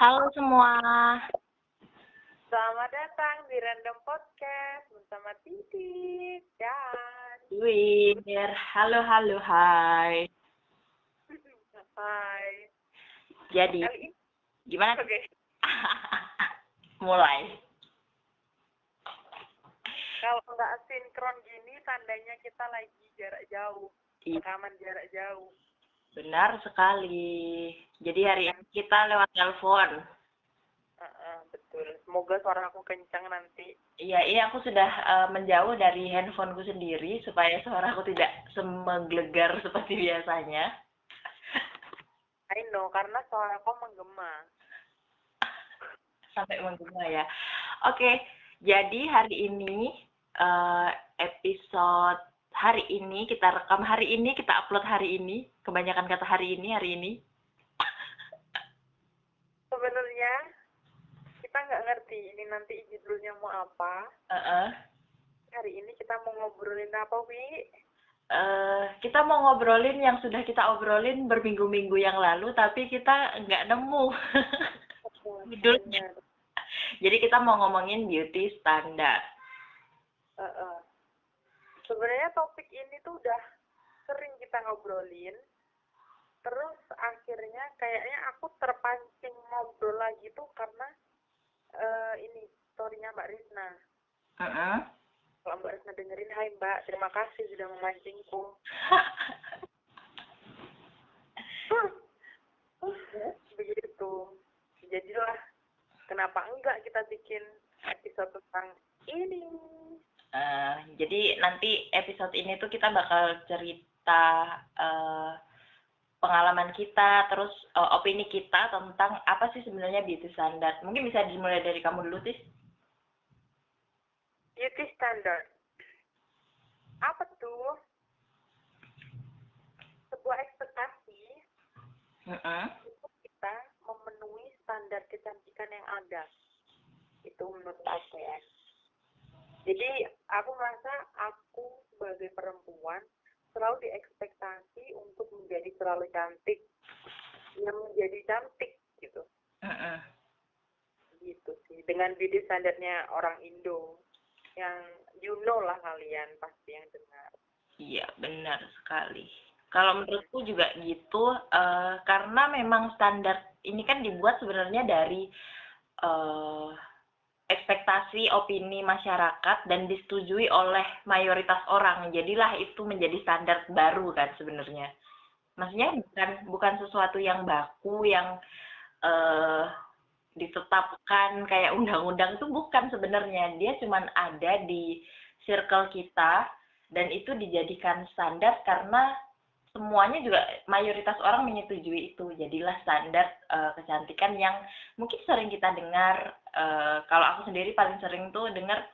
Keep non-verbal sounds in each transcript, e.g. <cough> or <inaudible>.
Halo semua. Selamat datang di Random Podcast bersama Titik dan Wir. Halo, halo, hai. <laughs> Hai. Jadi, Kali gimana? oke. <laughs> Mulai. Kalau nggak sinkron gini tandanya kita lagi jarak jauh, Iya, rekaman jarak jauh. Benar sekali. Jadi hari ini kita lewat telepon. Betul. Semoga suara aku kencang nanti. Iya, iya aku sudah eh, menjauh dari handphoneku sendiri supaya suaraku tidak semenggelegar <laughs> seperti biasanya. I know karena suara aku menggema. <laughs> Sampai menggema ya. Oke, jadi hari ini eh, episode hari ini kita rekam hari ini, kita upload hari ini. Kebanyakan kata hari ini, hari ini. Sebenarnya kita nggak ngerti ini nanti judulnya mau apa. Heeh. Hari ini kita mau ngobrolin apa, Wi? eh kita mau ngobrolin yang sudah kita obrolin berminggu-minggu yang lalu, tapi kita nggak nemu judulnya. Jadi kita mau ngomongin beauty standar. Heeh. Sebenarnya topik ini tuh udah sering kita ngobrolin. Terus akhirnya kayaknya aku terpancing ngobrol lagi tuh karena eh, ini storynya Mbak Rizna. Heeh. Kalau Mbak Rizna dengerin, hai Mbak, terima kasih sudah memancingku. <laughs> Begitu. Jadilah kenapa enggak kita bikin episode tentang ini. Eh, jadi nanti episode ini tuh kita bakal cerita eh, pengalaman kita, terus eh, opini kita tentang apa sih sebenarnya beauty standard. Mungkin bisa dimulai dari kamu dulu, Tis. Beauty standard. Apa tuh? Sebuah ekspektasi Heeh. untuk kita memenuhi standar kecantikan yang ada. Itu menurut aku ya. Jadi aku merasa aku sebagai perempuan selalu diekspektasi untuk menjadi terlalu cantik. Yang menjadi cantik gitu. Heeh. Gitu sih. Dengan beauty standarnya orang Indo. Yang you know lah kalian pasti yang dengar. Iya, benar sekali. Kalau menurutku juga gitu, eh, karena memang standar ini kan dibuat sebenarnya dari eh, ekspektasi opini masyarakat dan disetujui oleh mayoritas orang. Jadilah itu menjadi standar baru kan sebenarnya. Maksudnya bukan bukan sesuatu yang baku yang eh, ditetapkan kayak undang-undang itu bukan sebenarnya. Dia cuman ada di circle kita dan itu dijadikan standar karena semuanya juga mayoritas orang menyetujui itu jadilah standar eh, kecantikan yang mungkin sering kita dengar eh, kalau aku sendiri paling sering tuh dengar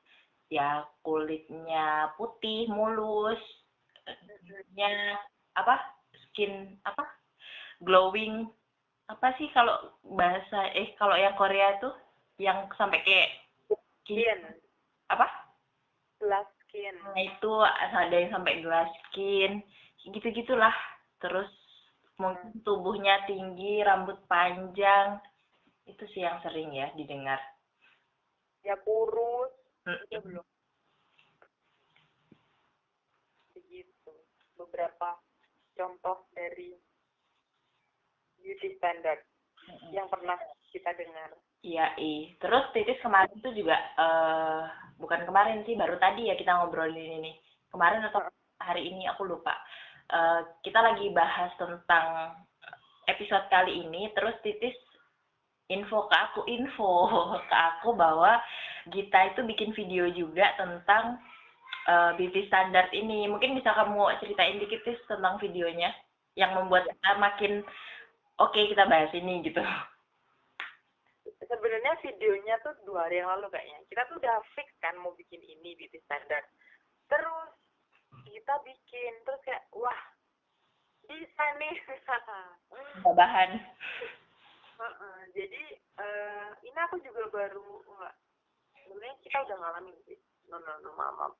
ya kulitnya putih mulus nya apa skin apa glowing apa sih kalau bahasa eh kalau yang Korea tuh yang sampai kayak Skin. apa Glass skin. Nah itu ada yang sampai glass skin, gitu-gitulah. Terus mungkin tubuhnya tinggi, rambut panjang, itu sih yang sering ya didengar. Ya kurus. Mm, Itu belum. Begitu. Beberapa contoh dari beauty standard yang pernah kita dengar. Iya, ih. Terus titis kemarin tuh juga, eh bukan kemarin sih, baru tadi ya kita ngobrolin ini. Kemarin atau hari ini aku lupa. Eh kita lagi bahas tentang episode kali ini, terus titis info ke aku, info <laughs> ke aku bahwa Gita itu bikin video juga tentang eh, beauty standard ini. Mungkin bisa kamu ceritain dikit Tis tentang videonya yang membuat kita makin oke kita bahas ini gitu. Sebenarnya videonya tuh dua hari yang lalu kayaknya. Kita tuh udah fix kan mau bikin ini beauty standard. Terus kita bikin terus kayak wah bisa nih. <laughs> Bahan. Jadi eh, ini aku juga baru enggak. Sebenarnya kita udah ngalamin sih. No no no maaf.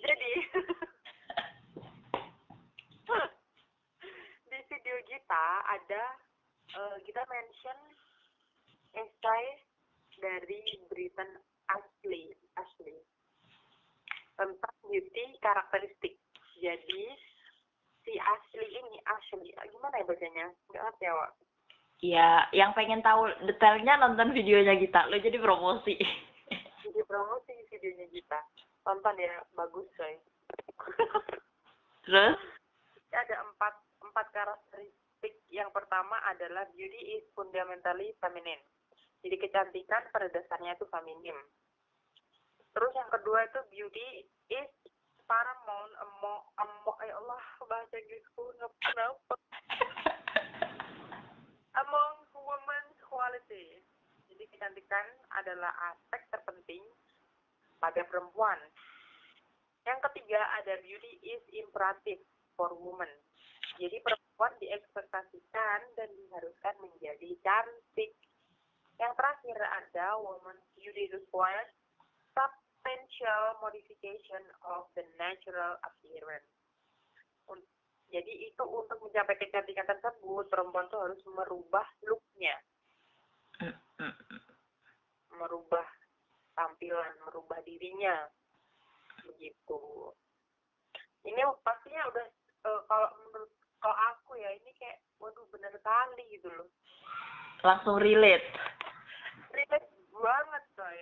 Jadi <laughs> di video kita ada eh, kita mention esai dari Britain Ashley Ashley tentang beauty karakteristik jadi si Ashley ini Ashley gimana ya bacanya nggak ngerti ya Wak Ya, yang pengen tahu detailnya nonton videonya kita. Lo jadi promosi. <laughs> jadi promosi videonya kita tonton ya bagus coy. <laughs> Terus? ada empat empat karakteristik. Yang pertama adalah beauty is fundamentally feminine. Jadi kecantikan pada dasarnya itu feminim. Terus yang kedua itu beauty is paramount. Among among ya Allah bahasa Inggrisku nggak among women's quality jadi kecantikan adalah aspek terpenting pada perempuan. Yang ketiga ada beauty is imperative for women. Jadi perempuan diekspektasikan dan diharuskan menjadi cantik. Yang terakhir ada women's beauty requires substantial modification of the natural appearance jadi itu untuk mencapai kecantikan tersebut perempuan tuh harus merubah looknya. Merubah tampilan merubah dirinya. Begitu. Ini pastinya udah uh, kalau menurut kalau aku ya ini kayak waduh bener kali gitu loh. Langsung relate. relate banget coy.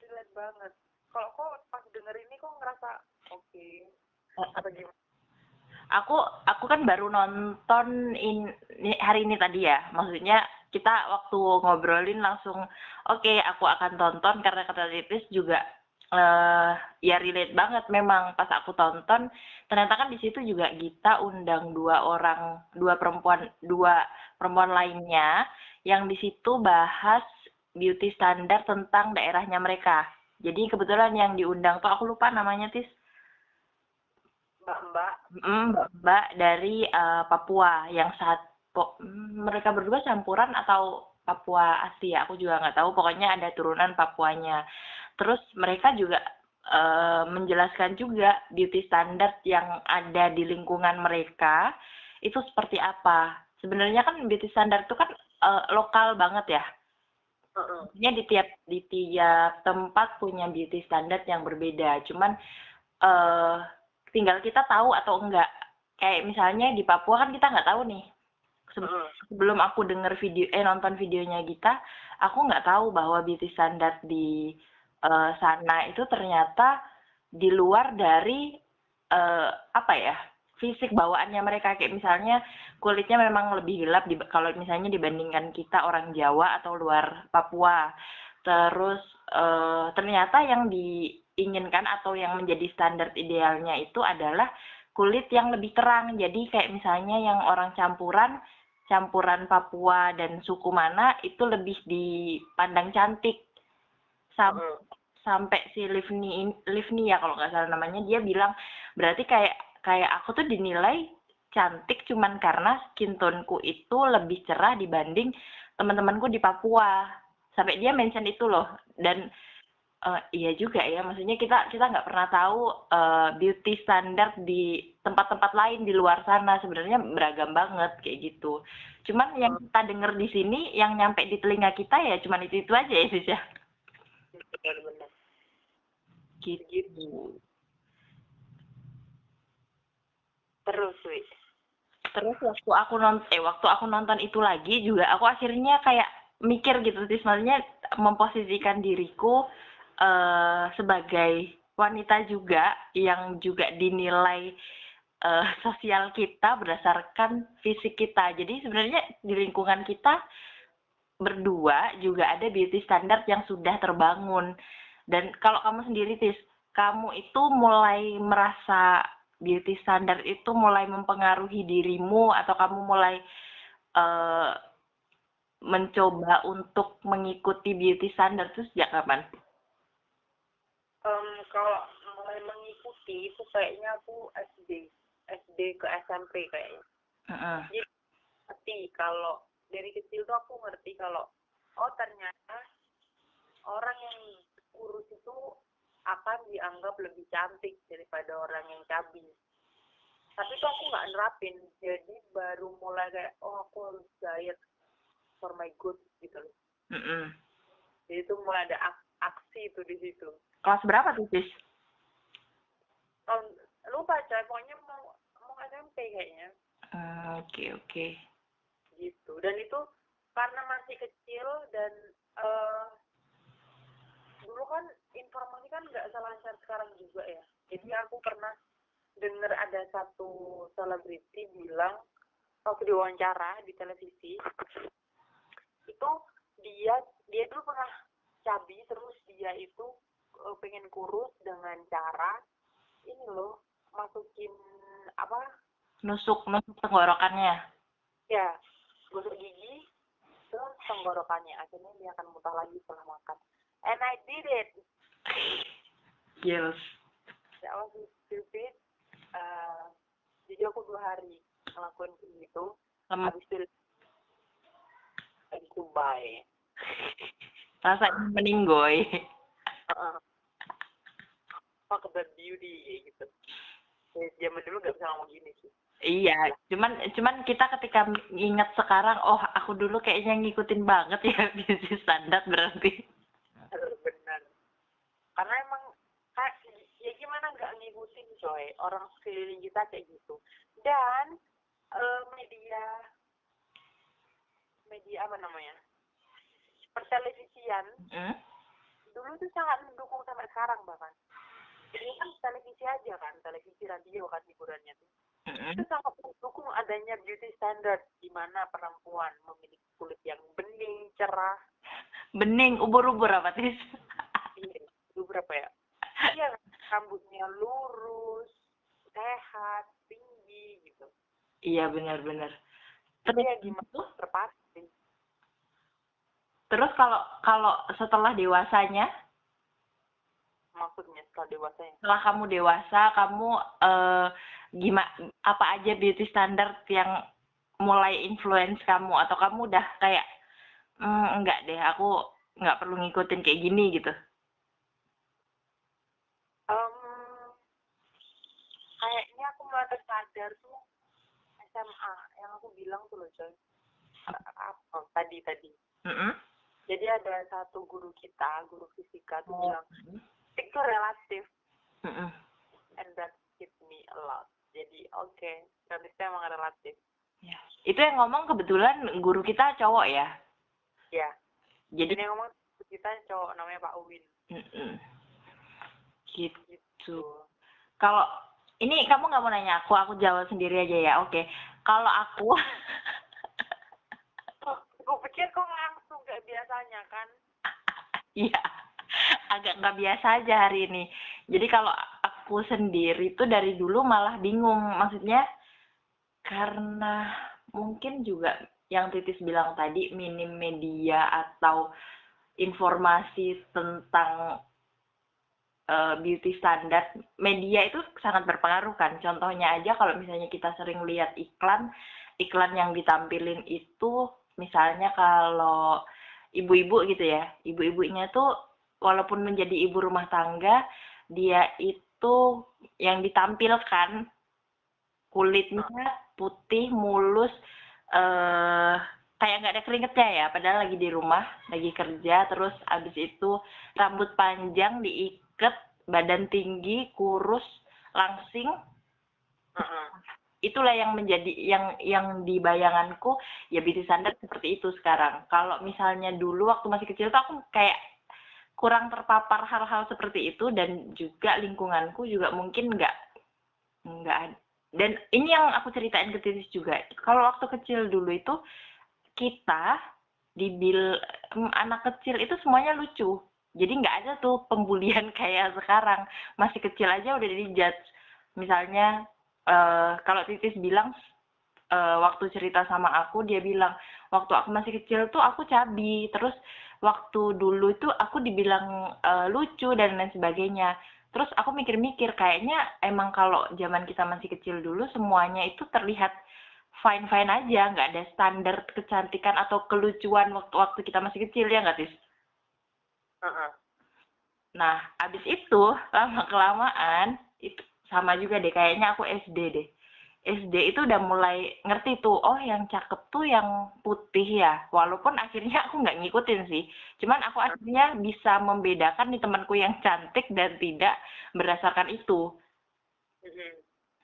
Relate banget. Kalau kok pas denger ini kok ngerasa oke okay. apa gimana Aku aku kan baru nonton in, hari ini tadi ya. Maksudnya kita waktu ngobrolin langsung oke aku akan tonton karena kata Titis juga eh ya relate banget memang pas aku tonton ternyata kan di situ juga Gita undang dua orang dua perempuan dua perempuan lainnya yang di situ bahas beauty standar tentang daerahnya mereka. Jadi kebetulan yang diundang tuh aku lupa namanya Tis. Mbak-mbak Mm, mbak dari eh, Papua. Yang saat po- mm, mereka berdua campuran atau Papua asli ya? Aku juga nggak tahu. Pokoknya ada turunan Papuanya. Terus mereka juga eh, menjelaskan juga beauty standard yang ada di lingkungan mereka itu seperti apa. Sebenarnya kan beauty standard itu kan eh, lokal banget ya. Maksudnya di tiap di tiap tempat punya beauty standard yang berbeda. Cuman eh tinggal kita tahu atau enggak. Kayak misalnya di Papua kan kita nggak tahu nih. Sebelum aku denger video eh nonton videonya Gita, aku nggak tahu bahwa beauty standard di eh, sana itu ternyata di luar dari eh apa ya? fisik bawaannya mereka kayak misalnya kulitnya memang lebih gelap di, kalau misalnya dibandingkan kita orang Jawa atau luar Papua. Terus eh, ternyata yang diinginkan atau yang menjadi standar idealnya itu adalah kulit yang lebih terang. Jadi kayak misalnya yang orang campuran, campuran Papua dan suku mana itu lebih dipandang cantik. Sam- Heeh. sampai si Livni Livni ya kalau nggak salah namanya dia bilang berarti kayak kayak aku tuh dinilai cantik cuman karena skin tone-ku itu lebih cerah dibanding teman-temanku di Papua sampai dia mention itu loh dan eh, iya juga ya maksudnya kita kita nggak pernah tahu eh, beauty standard di tempat-tempat lain di luar sana sebenarnya beragam banget kayak gitu. Cuman yang kita denger di sini yang nyampe di telinga kita ya cuman itu itu aja ya sis ya. Benar-benar gitu. Terus wi. Terus waktu aku nonton eh waktu aku nonton itu lagi juga aku akhirnya kayak mikir gitu sih sebenarnya memposisikan diriku sebagai wanita juga yang juga dinilai eh, sosial kita berdasarkan fisik kita jadi sebenarnya di lingkungan kita berdua juga ada beauty standard yang sudah terbangun dan kalau kamu sendiri tis kamu itu mulai merasa beauty standard itu mulai mempengaruhi dirimu atau kamu mulai eh, mencoba untuk mengikuti beauty standard itu sejak kapan? Em, kalau mulai mengikuti itu kayaknya aku SD SD ke SMP kayaknya. Heeh. ngerti kalau dari kecil tuh aku ngerti kalau oh ternyata orang yang kurus itu akan dianggap lebih cantik daripada orang yang cabi. Tapi tuh aku nggak nerapin. Jadi baru mulai kayak oh aku harus diet for my good gitu loh. Mm -mm. jadi itu mulai ada ak aksi itu di situ kelas berapa tuh sis? Lupa coy pokoknya mau mau SMP kayaknya. Oke uh, oke. Okay, okay. gitu. Dan itu karena masih kecil dan uh, dulu kan informasi kan nggak selancar sekarang juga ya. Jadi aku pernah dengar ada satu selebriti bilang waktu diwawancara di televisi itu dia dia dulu pernah cabi terus dia itu pengen kurus dengan cara ini loh masukin apa? Nusuk nusuk tenggorokannya. Ya gosok gigi terus tenggorokannya. Akhirnya dia akan muntah lagi setelah makan. And I did it. Yes. That was stupid. Uh, jadi aku dua hari ngelakuin itu Lama. habis itu habis itu bye rasanya meninggoy uh, fuck that beauty gitu zaman dulu nggak bisa ngomong gini sih Iya, cuman cuman kita ketika ingat sekarang, oh aku dulu kayaknya ngikutin banget ya <laughs> bisnis standar berarti. Benar. Karena emang kayak ya gimana nggak ngikutin coy orang sekeliling kita kayak gitu. Dan uh, media media apa namanya pertelevisian hmm? Dulu tuh sangat mendukung sampai sekarang bahkan. Jadi kan televisi aja kan, televisi radio kan hiburannya tuh itu sangat mendukung adanya beauty standard di mana perempuan memiliki kulit yang bening, cerah. Bening, ubur-ubur apa tis? iya, ubur apa ya? Iya, rambutnya lurus, sehat, tinggi gitu. Iya benar-benar. Terus ya gimana terpasti. Terus kalau kalau setelah dewasanya? Maksudnya setelah dewasanya? Setelah kamu dewasa, kamu uh, gimana apa aja beauty standard yang mulai influence kamu atau kamu udah kayak mm, enggak deh aku nggak perlu ngikutin kayak gini gitu um, kayaknya aku mulai tersadar tuh SMA yang aku bilang tuh loh coy apa tadi tadi mm -hmm. Jadi ada satu guru kita guru fisika tuh bilang itu relatif and that hit me a lot jadi oke okay. relatifnya emang relatif ya. itu yang ngomong kebetulan guru kita cowok ya ya jadi Ini yang ngomong kita cowok namanya Pak Uwin -mm. gitu, gitu. kalau ini kamu nggak mau nanya aku aku jawab sendiri aja ya oke okay. kalau aku <laughs> aku pikir kok langsung gak biasanya kan? <laughs> Iya agak nggak biasa aja hari ini. Jadi kalau aku sendiri tuh dari dulu malah bingung. Maksudnya karena mungkin juga yang Titis bilang tadi minim media atau informasi tentang uh, beauty standard media itu sangat berpengaruh kan? Contohnya aja kalau misalnya kita sering lihat iklan iklan yang ditampilin itu misalnya kalau ibu-ibu gitu ya ibu-ibunya tuh walaupun menjadi ibu rumah tangga dia itu yang ditampilkan. Kulitnya putih mulus eh kayak nggak ada keringetnya ya padahal lagi di rumah lagi kerja terus abis itu rambut panjang diikat badan tinggi kurus langsing itulah yang menjadi yang yang di bayanganku ya beauty standard seperti itu sekarang. Kalau misalnya dulu waktu masih kecil tuh aku kayak kurang terpapar hal-hal seperti itu dan juga lingkunganku juga mungkin nggak nggak dan ini yang aku ceritain ke Titis juga. Kalau waktu kecil dulu itu kita dibil anak kecil itu semuanya lucu. Jadi nggak ada tuh pembulian <laughs> kayak sekarang. Masih kecil aja udah dijudge. Misalnya uh, kalau Titis bilang uh, waktu cerita sama aku dia bilang waktu aku masih kecil tuh aku cabi. Terus waktu dulu itu aku dibilang uh, lucu dan lain sebagainya. Terus aku mikir-mikir kayaknya emang kalau zaman kita masih kecil dulu semuanya itu terlihat fine fine aja nggak ada standar kecantikan atau kelucuan waktu waktu kita masih kecil ya nggak tis? Uh -uh. nah abis itu lama kelamaan itu sama juga deh kayaknya aku SD deh SD itu udah mulai ngerti tuh, oh yang cakep tuh yang putih ya. Walaupun akhirnya aku nggak ngikutin sih. Cuman aku akhirnya bisa membedakan nih temanku yang cantik dan tidak berdasarkan itu. Mhm.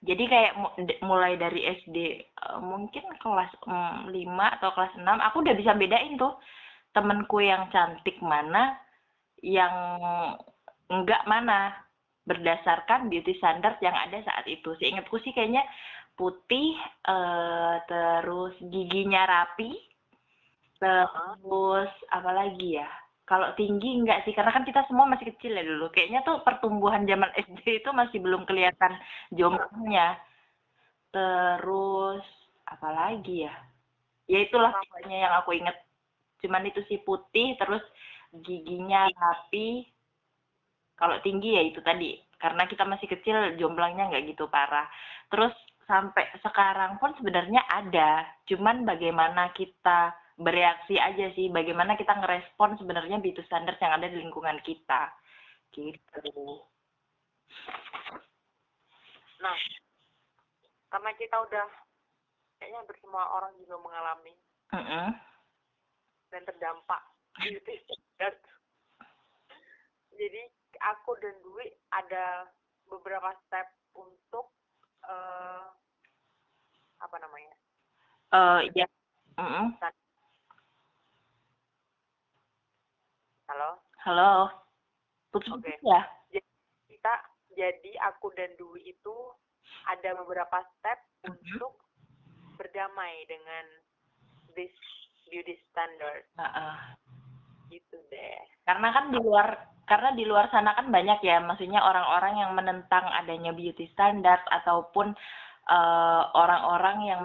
Jadi kayak mulai dari SD uh, mungkin kelas um, 5 atau kelas 6 aku udah bisa bedain tuh temanku yang cantik mana, yang enggak mana berdasarkan beauty standard yang ada saat itu. Seingatku sih kayaknya putih, uh, terus giginya rapi, terus apa lagi ya? Kalau tinggi enggak sih, karena kan kita semua masih kecil ya dulu. Kayaknya tuh pertumbuhan zaman <laughs> SD itu masih belum kelihatan jomblangnya. Terus apa lagi ya? Ya itulah pokoknya yang aku inget. Cuman itu sih putih, terus giginya rapi. Kalau tinggi ya itu tadi, karena kita masih kecil jomblangnya nggak gitu parah. Terus sampai sekarang pun sebenarnya ada, cuman bagaimana kita bereaksi aja sih, bagaimana kita ngerespon sebenarnya beauty standard yang ada di lingkungan kita. Gitu. Nah, karena kita udah kayaknya hampir semua orang juga mengalami uh -uh. dan terdampak beauty. Jadi aku dan Dwi ada beberapa step untuk uh, apa namanya? Uh, ya. Uh -uh. Halo. Halo. Putus okay. ya? Jadi kita jadi aku dan Dwi itu ada beberapa step uh -huh. untuk berdamai dengan this beauty standard. Uh -uh. Gitu deh. Karena kan di luar karena di luar sana kan banyak ya, maksudnya orang-orang yang menentang adanya beauty standard ataupun eh, orang-orang uh, yang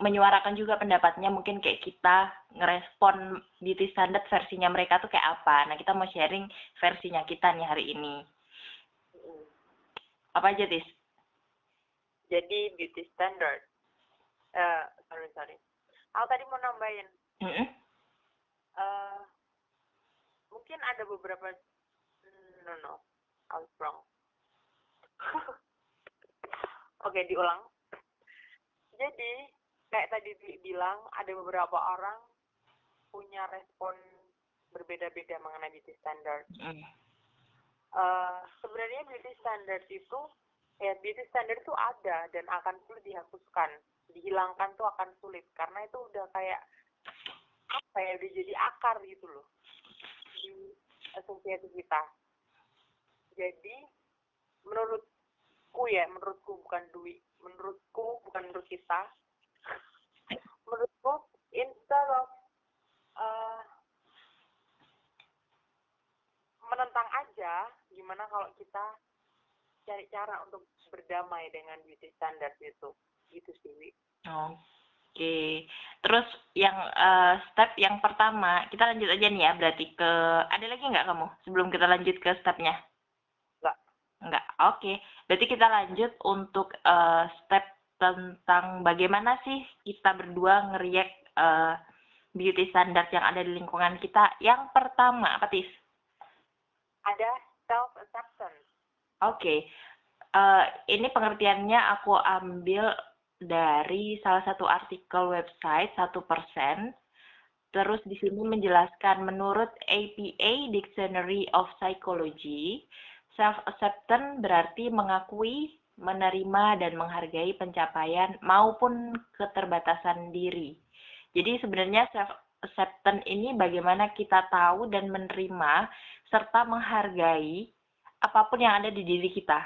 menyuarakan juga pendapatnya mungkin kayak kita ngerespon beauty standard versinya mereka tuh kayak apa. Nah, kita mau sharing versinya kita nih hari ini. Apa aja, Tis? Jadi beauty standard. Uh, sorry, sorry. Aku tadi mau nambahin. Mm -hmm. uh, mungkin ada beberapa no no. I was wrong. <laughs> Oke okay, diulang. Jadi kayak tadi bilang ada beberapa orang punya respon berbeda-beda mengenai beauty standard. Mm. uh, sebenarnya beauty standard itu ya beauty standard itu ada dan akan sulit dihapuskan. Dihilangkan tuh akan sulit karena itu udah kayak apa ya udah jadi akar gitu loh asosiasi kita. Jadi menurutku ya menurutku bukan Dwi menurutku bukan menurut kita. Menurutku instead of uh, menentang aja gimana kalau kita cari cara untuk berdamai dengan beauty standard itu. Gitu sih Wi. Oke, terus yang uh, step yang pertama kita lanjut aja nih ya berarti ke ada lagi nggak kamu sebelum kita lanjut ke stepnya? Enggak. Oke. Okay. Berarti kita lanjut untuk uh, step tentang bagaimana sih kita berdua ngeriak uh, beauty standard yang ada di lingkungan kita. Yang pertama, apa Tis? Ada self acceptance. Oke. Uh, ini pengertiannya aku ambil dari salah satu artikel website satu persen. Terus di sini menjelaskan menurut APA Dictionary of Psychology, Self-acceptance berarti mengakui, menerima, dan menghargai pencapaian maupun keterbatasan diri. Jadi sebenarnya self-acceptance ini bagaimana kita tahu dan menerima serta menghargai apa pun yang ada di diri kita.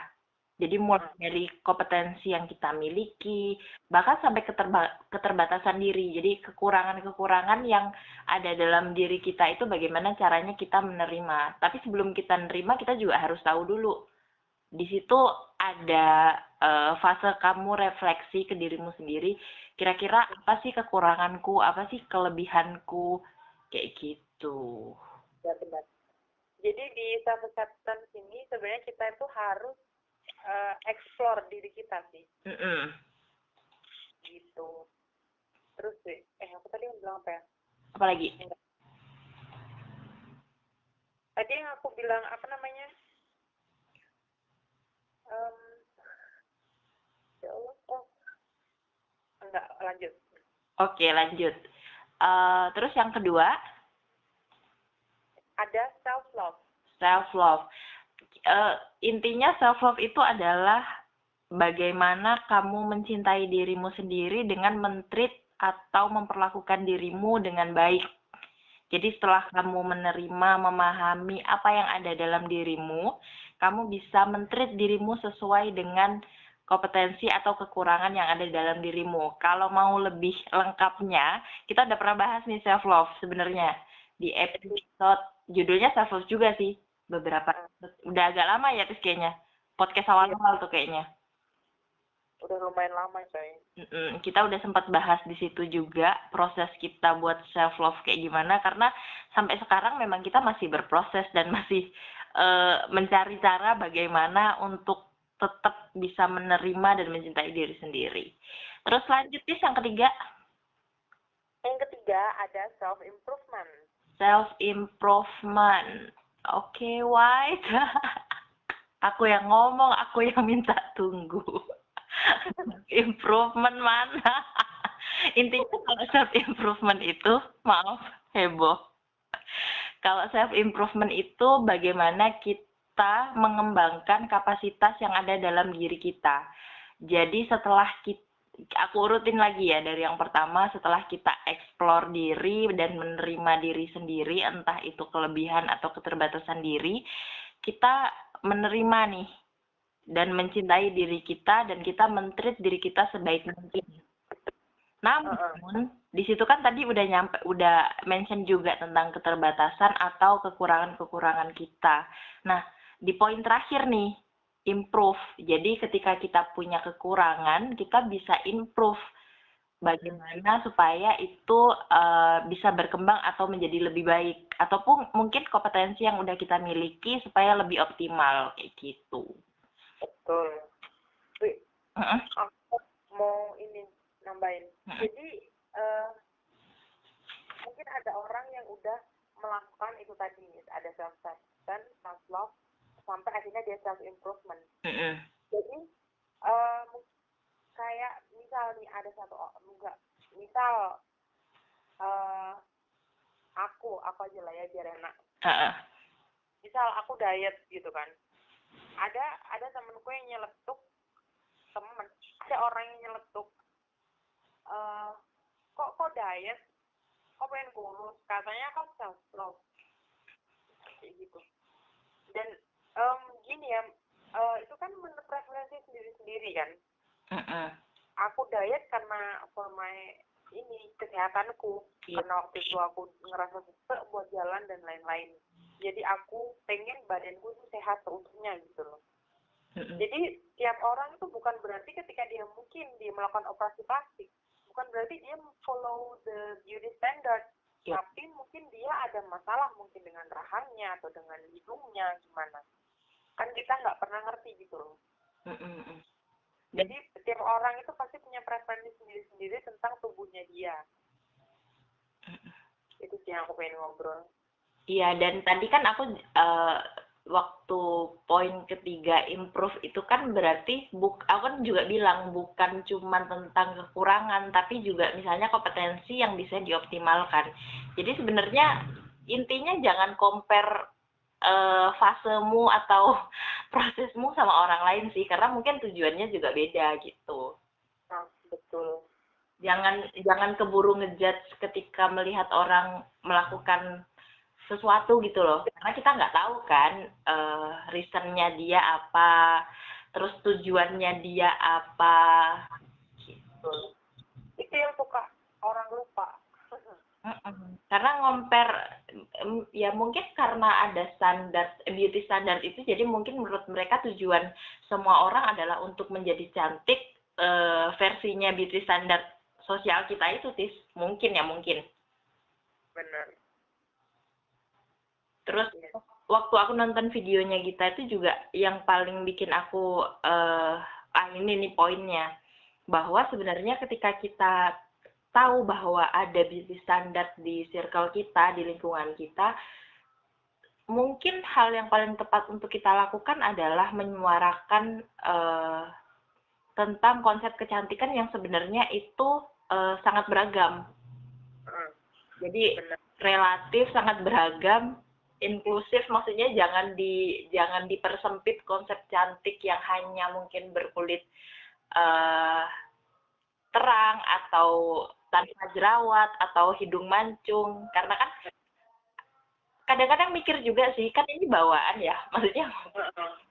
Jadi mulai dari kompetensi yang kita miliki, bahkan sampai keterba keterbatasan diri. Jadi kekurangan-kekurangan yang ada dalam diri kita itu bagaimana caranya kita menerima. Tapi sebelum kita menerima, kita juga harus tahu dulu. Di situ ada uh, fase kamu refleksi ke dirimu sendiri. Kira-kira apa sih kekuranganku, apa sih kelebihanku, kayak gitu. Ya benar. Jadi di self acceptance ini sebenarnya kita itu harus uh, explore diri kita sih. Mm -hmm. gitu. Terus sih eh aku tadi mau bilang apa ya? Apa lagi? Tadi yang aku bilang apa namanya? Um, ya Allah oh. Enggak lanjut. Oke, lanjut. Uh, terus yang kedua, ada self love self love. Uh, intinya self love itu adalah bagaimana kamu mencintai dirimu sendiri dengan mentreat atau memperlakukan dirimu dengan baik. Jadi setelah kamu menerima, memahami apa yang ada dalam dirimu, kamu bisa mentreat dirimu sesuai dengan kompetensi atau kekurangan yang ada dalam dirimu. Kalau mau lebih lengkapnya, kita udah pernah bahas nih self love sebenarnya di episode judulnya self love juga sih beberapa udah agak lama ya terus kayaknya podcast awal-awal tuh kayaknya udah lumayan lama coy kita udah sempat bahas di situ juga proses kita buat self love kayak gimana karena sampai sekarang memang kita masih berproses dan masih uh, mencari cara bagaimana untuk tetap bisa menerima dan mencintai diri sendiri. Terus lanjut nih yang ketiga. Yang ketiga ada self improvement. Self improvement. Oke, okay, why? <laughs> aku yang ngomong, aku yang minta tunggu. <laughs> improvement mana? <laughs> Intinya kalau self improvement itu, maaf, heboh. Kalau self improvement itu bagaimana kita kita mengembangkan kapasitas yang ada dalam diri kita. Jadi setelah kita aku urutin lagi ya dari yang pertama setelah kita explore diri dan menerima diri sendiri entah itu kelebihan atau keterbatasan diri kita menerima nih dan mencintai diri kita dan kita mentreat diri kita sebaik mungkin. Namun di situ kan tadi udah nyampe udah mention juga tentang keterbatasan atau kekurangan-kekurangan kita. Nah di poin terakhir nih improve. Jadi ketika kita punya kekurangan kita bisa improve. Bagaimana supaya itu uh, bisa berkembang atau menjadi lebih baik. Ataupun mungkin kompetensi yang udah kita miliki supaya lebih optimal kayak gitu. Betul. Wih, uh -uh. aku mau ini nambahin. Uh -uh. jadi uh, mungkin ada orang yang udah melakukan itu tadi. Ada self acceptance self love sampai akhirnya dia self improvement. Mm-hmm. jadi um, kayak misal nih ada satu enggak misal uh, aku aku aja lah ya biar enak. Uh-uh. misal aku diet gitu kan. Ada ada temenku yang nyeletuk temen. Ada orang yang nyeletuk uh, kok kok diet? Kok pengen kurus? Katanya kok self love kayak gitu. Dan um, gini ya uh, itu kan menurut preferensi sendiri-sendiri kan? Uh -uh. aku diet karena for my ini kesehatanku. Yeah. karena waktu itu aku ngerasa susah buat jalan dan lain-lain. Jadi aku pengen badanku itu sehat seutuhnya gitu loh. Jadi tiap orang itu bukan berarti ketika dia mungkin dia melakukan operasi plastik bukan berarti dia follow the beauty standard. Yeah. tapi mungkin dia ada masalah mungkin dengan rahangnya atau dengan hidungnya gimana kan kita nggak pernah ngerti gitu loh. Jadi setiap orang itu pasti punya preferensi sendiri-sendiri tentang tubuhnya dia. Itu sih yang aku pengen ngobrol. Iya dan tadi kan aku uh, waktu poin ketiga improve itu kan berarti buk aku kan juga bilang bukan cuma tentang kekurangan tapi juga misalnya kompetensi yang bisa dioptimalkan. Jadi sebenarnya intinya jangan compare uh, fasemu atau <laughs> prosesmu sama orang lain sih karena mungkin tujuannya juga beda gitu. Nah, betul. Jangan jangan keburu ngejudge ketika melihat orang melakukan sesuatu gitu loh karena kita nggak tahu kan uh, reasonnya dia apa terus tujuannya dia apa gitu itu yang suka orang lupa <laughs> karena ngomper ya mungkin karena ada standar beauty standar itu jadi mungkin menurut mereka tujuan semua orang adalah untuk menjadi cantik uh, versinya beauty standar sosial kita itu sih mungkin ya mungkin. Benar. Terus ya. waktu aku nonton videonya kita itu juga yang paling bikin aku uh, ah ini nih poinnya. Bahwa sebenarnya ketika kita tahu bahwa ada bisnis standar di circle kita, di lingkungan kita, mungkin hal yang paling tepat untuk kita lakukan adalah menyuarakan uh, tentang konsep kecantikan yang sebenarnya itu uh, sangat beragam. Uh, Jadi benar. relatif sangat beragam, inklusif maksudnya jangan di jangan dipersempit konsep cantik yang hanya mungkin berkulit uh, terang atau tanpa jerawat atau hidung mancung. Karena kan kadang-kadang mikir juga sih kan ini bawaan ya. <laughs> Maksudnya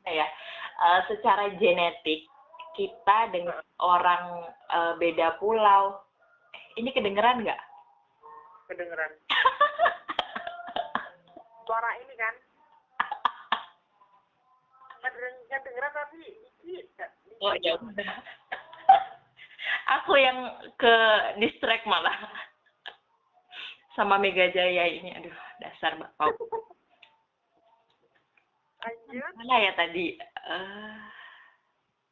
ya? Uh, secara genetik kita dengan orang uh, beda pulau ini kedengeran nggak? Kedengeran. <laughs> Suara ini kan? Kedengeran tapi dikit oh ya udah aku yang ke distract malah. Sama Mega Jaya ini aduh dasar bapak lanjut. Mana ya tadi? Uh,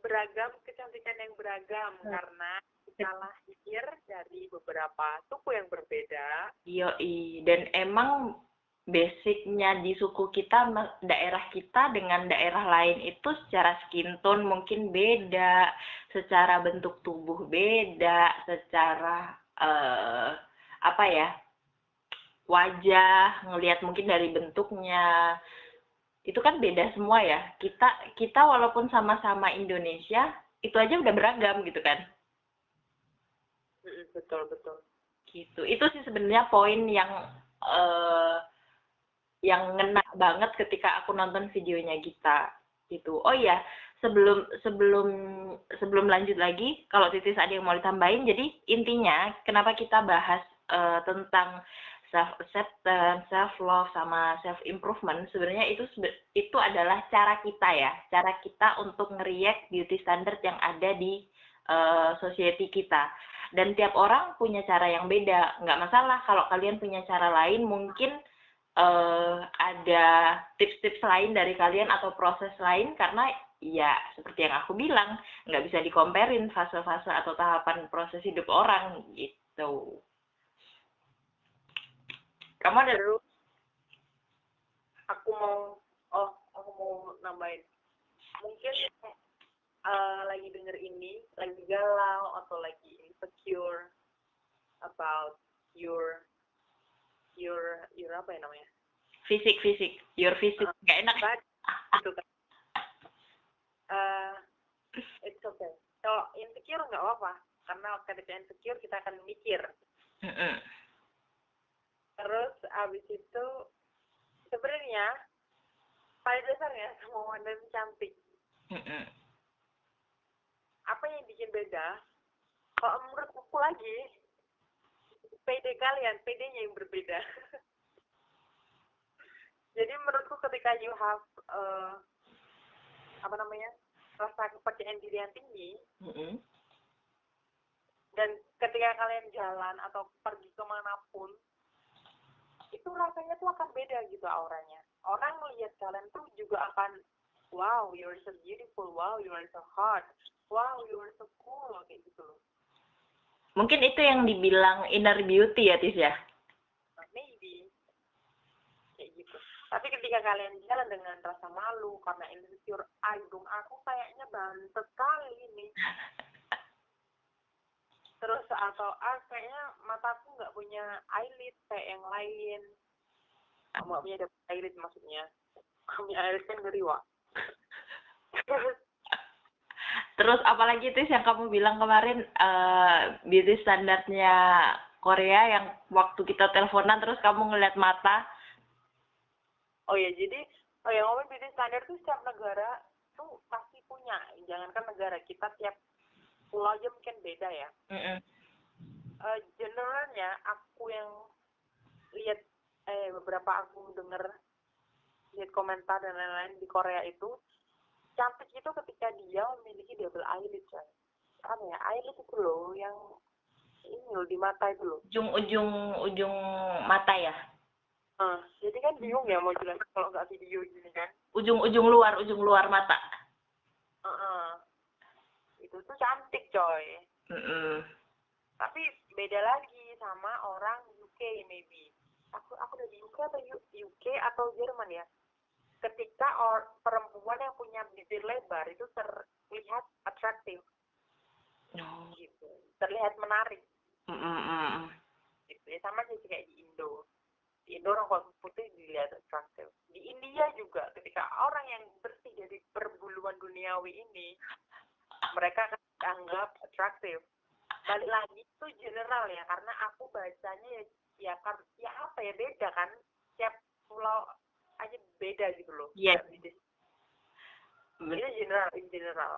beragam kecantikan yang beragam hmm. karena kita lahir dari beberapa suku yang berbeda. Yoi dan emang basicnya di suku kita daerah kita dengan daerah lain itu secara skin tone mungkin beda secara bentuk tubuh beda secara uh, apa ya wajah ngelihat mungkin dari bentuknya. Itu kan beda semua ya. Kita kita walaupun sama-sama Indonesia itu aja udah beragam gitu kan. Betul betul. Gitu. Itu sih sebenarnya poin yang uh, yang ngena banget ketika aku nonton videonya kita gitu oh iya sebelum sebelum sebelum lanjut lagi kalau titis ada yang mau ditambahin jadi intinya kenapa kita bahas uh, tentang self acceptance, self love sama self improvement sebenarnya itu itu adalah cara kita ya, cara kita untuk ngeriak beauty standard yang ada di uh, society kita. Dan tiap orang punya cara yang beda, nggak masalah kalau kalian punya cara lain mungkin uh, ada tips-tips lain dari kalian atau proses lain karena ya seperti yang aku bilang nggak bisa dikomperin fase-fase atau tahapan proses hidup orang gitu. Kamu ada dulu? Aku mau, oh, aku mau nambahin. Mungkin uh, lagi denger ini, lagi galau atau lagi insecure about your your your apa ya namanya? Fisik fisik, your fisik uh, nggak enak. Kan, itu kan. Uh, it's okay. Kalau insecure nggak apa-apa, karena ketika insecure kita akan mikir. Mm -hmm terus abis itu sebenarnya pada dasarnya semua wanita cantik apa yang bikin beda kalau menurut aku lagi PD kalian PD-nya yang berbeda. <laughs> Jadi menurutku ketika you have uh, apa namanya rasa kepercayaan diri yang tinggi mm-hmm. dan ketika kalian jalan atau pergi ke mana pun itu rasanya tuh akan beda gitu auranya. Orang melihat kalian tuh juga akan wow you're so beautiful. Wow you're so hot. Wow you're so cool. Kayak gitu loh mungkin itu yang dibilang inner beauty ya Tis ya? Maybe. Kayak gitu. Tapi ketika kalian jalan dengan rasa malu karena insecure aidung aku kayaknya bantet kali ini. <laughs> Terus atau ah kayaknya mataku nggak punya eyelid kayak yang lain. Nggak punya ada eyelid maksudnya? Punya eyelid kan ngeri wak. terus <laughs> apalagi itu yang kamu bilang kemarin uh, beauty standarnya Korea yang waktu kita teleponan terus kamu ngeliat mata. Oh ya jadi oh ya ngomong beauty standar tuh setiap negara tuh pasti punya. Jangankan negara kita tiap pulau aja mungkin beda ya. Mm -hmm. uh, generalnya aku yang lihat eh beberapa aku denger lihat komentar dan lain-lain di Korea itu cantik itu ketika dia memiliki double eyelid kan apa ya? Eyelid itu loh yang ini loh di mata itu loh. Ujung ujung ujung mata ya? Uh, jadi kan bingung ya mau jelas kalau nggak video gini kan? Ujung ujung luar ujung luar mata. Uh -uh itu tuh cantik coy. Mm -hmm. tapi beda lagi sama orang UK maybe. Aku aku dari UK atau UK atau Jerman ya ketika or, perempuan yang punya bibir lebar itu terlihat atraktif Oh. gitu. Terlihat menarik. Mm, mm, mm. gitu ya. Sama sih kayak di Indo. Di Indo orang kulit putih dilihat atraktif di India juga ketika orang yang bersih dari perbuluan duniawi ini mereka akan dianggap atraktif balik lagi itu general ya karena aku bacanya ya ya ya apa ya beda kan. Tiap pulau aja beda gitu loh Yes. Bisa- Bet- itu general in general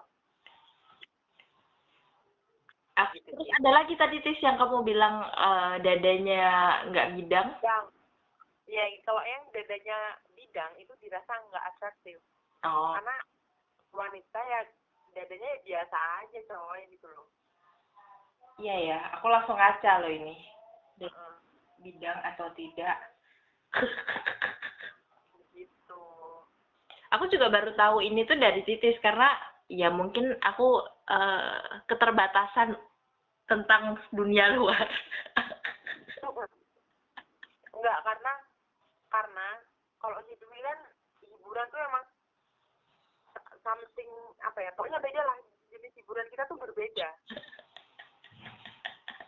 Ah, gitu terus sih. ada lagi tadi tis yang kamu bilang eh, dadanya nggak bidang. yang ya kalau yang dadanya bidang itu dirasa nggak atraktif Oh. karena wanita ya dadanya ya biasa aja coy gitu loh Iya ya, aku langsung ngaca loh ini. Bidang atau tidak. <laughs> aku juga baru tahu ini tuh dari titis karena ya mungkin aku eh, keterbatasan tentang dunia luar. enggak karena karena kalau si Dwi kan hiburan tuh emang something apa ya pokoknya beda lah. Jenis hiburan kita tuh berbeda.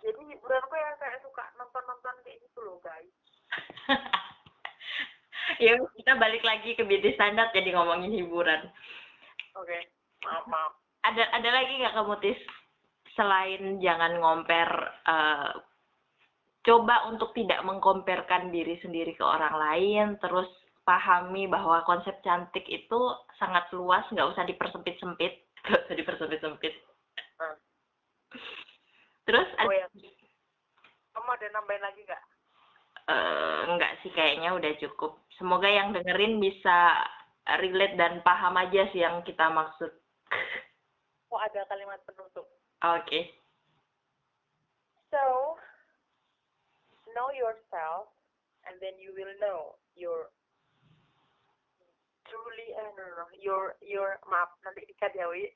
Jadi hiburan gue yang saya suka nonton nonton kayak gitu loh guys <laughs> ya kita balik lagi ke beauty standard jadi ngomongin hiburan. oke maaf maaf. Ada ada lagi nggak kamu tis? Selain jangan ngomper eh, coba untuk tidak mengkomperkan diri sendiri ke orang lain terus pahami bahwa konsep cantik itu sangat luas nggak usah dipersempit-sempit. <laughs> Nggak usah dipersempit-sempit. Hmm. terus oh ada ya kamu ada nambahin lagi nggak Eh, enggak sih kayaknya udah cukup. Semoga yang dengerin bisa relate dan paham aja sih yang kita maksud. <laughs> oh ada kalimat penutup Oke. So, know yourself, and then you will know your truly, eh, no, no, no, your, your, maaf, nanti dikat ya, Wi.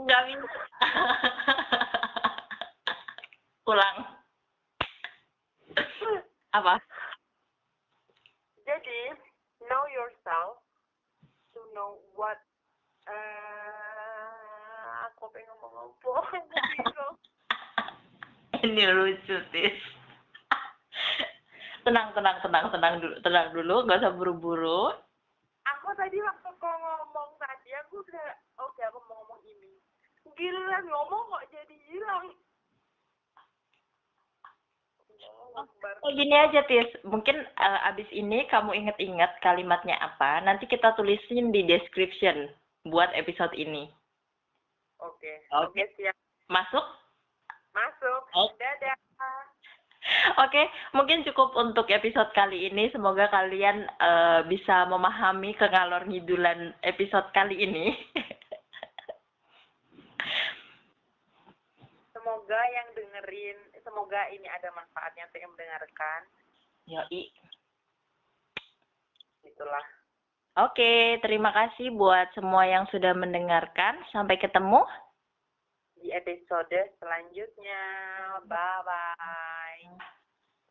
Enggak bisa. <laughs> Ulang. <laughs> Apa? Jadi, know yourself to know what, eh, aku pengen ngomong apa. <laughs> Ini lucu, Tis. Tenang, tenang, tenang, tenang dulu, tenang dulu, nggak usah buru-buru. Aku tadi waktu kau ngomong tadi, aku udah, oke aku mau ngomong ini. Giliran ngomong kok jadi hilang. Oh, gini aja, Tis. Mungkin eh, abis ini kamu inget-inget kalimatnya apa, nanti kita tulisin di description buat episode ini. Oke, Oke. oke siap. Masuk? Masuk. Oke. Dadah. Oke, mungkin cukup untuk episode kali ini. Semoga kalian eh, bisa memahami kengalor ngidulan episode kali ini. <laughs> Semoga yang dengerin, semoga ini ada manfaatnya untuk yang mendengarkan. Yoi. Itulah. Oke, terima kasih buat semua yang sudah mendengarkan. Sampai ketemu. Di episode selanjutnya. Bye-bye.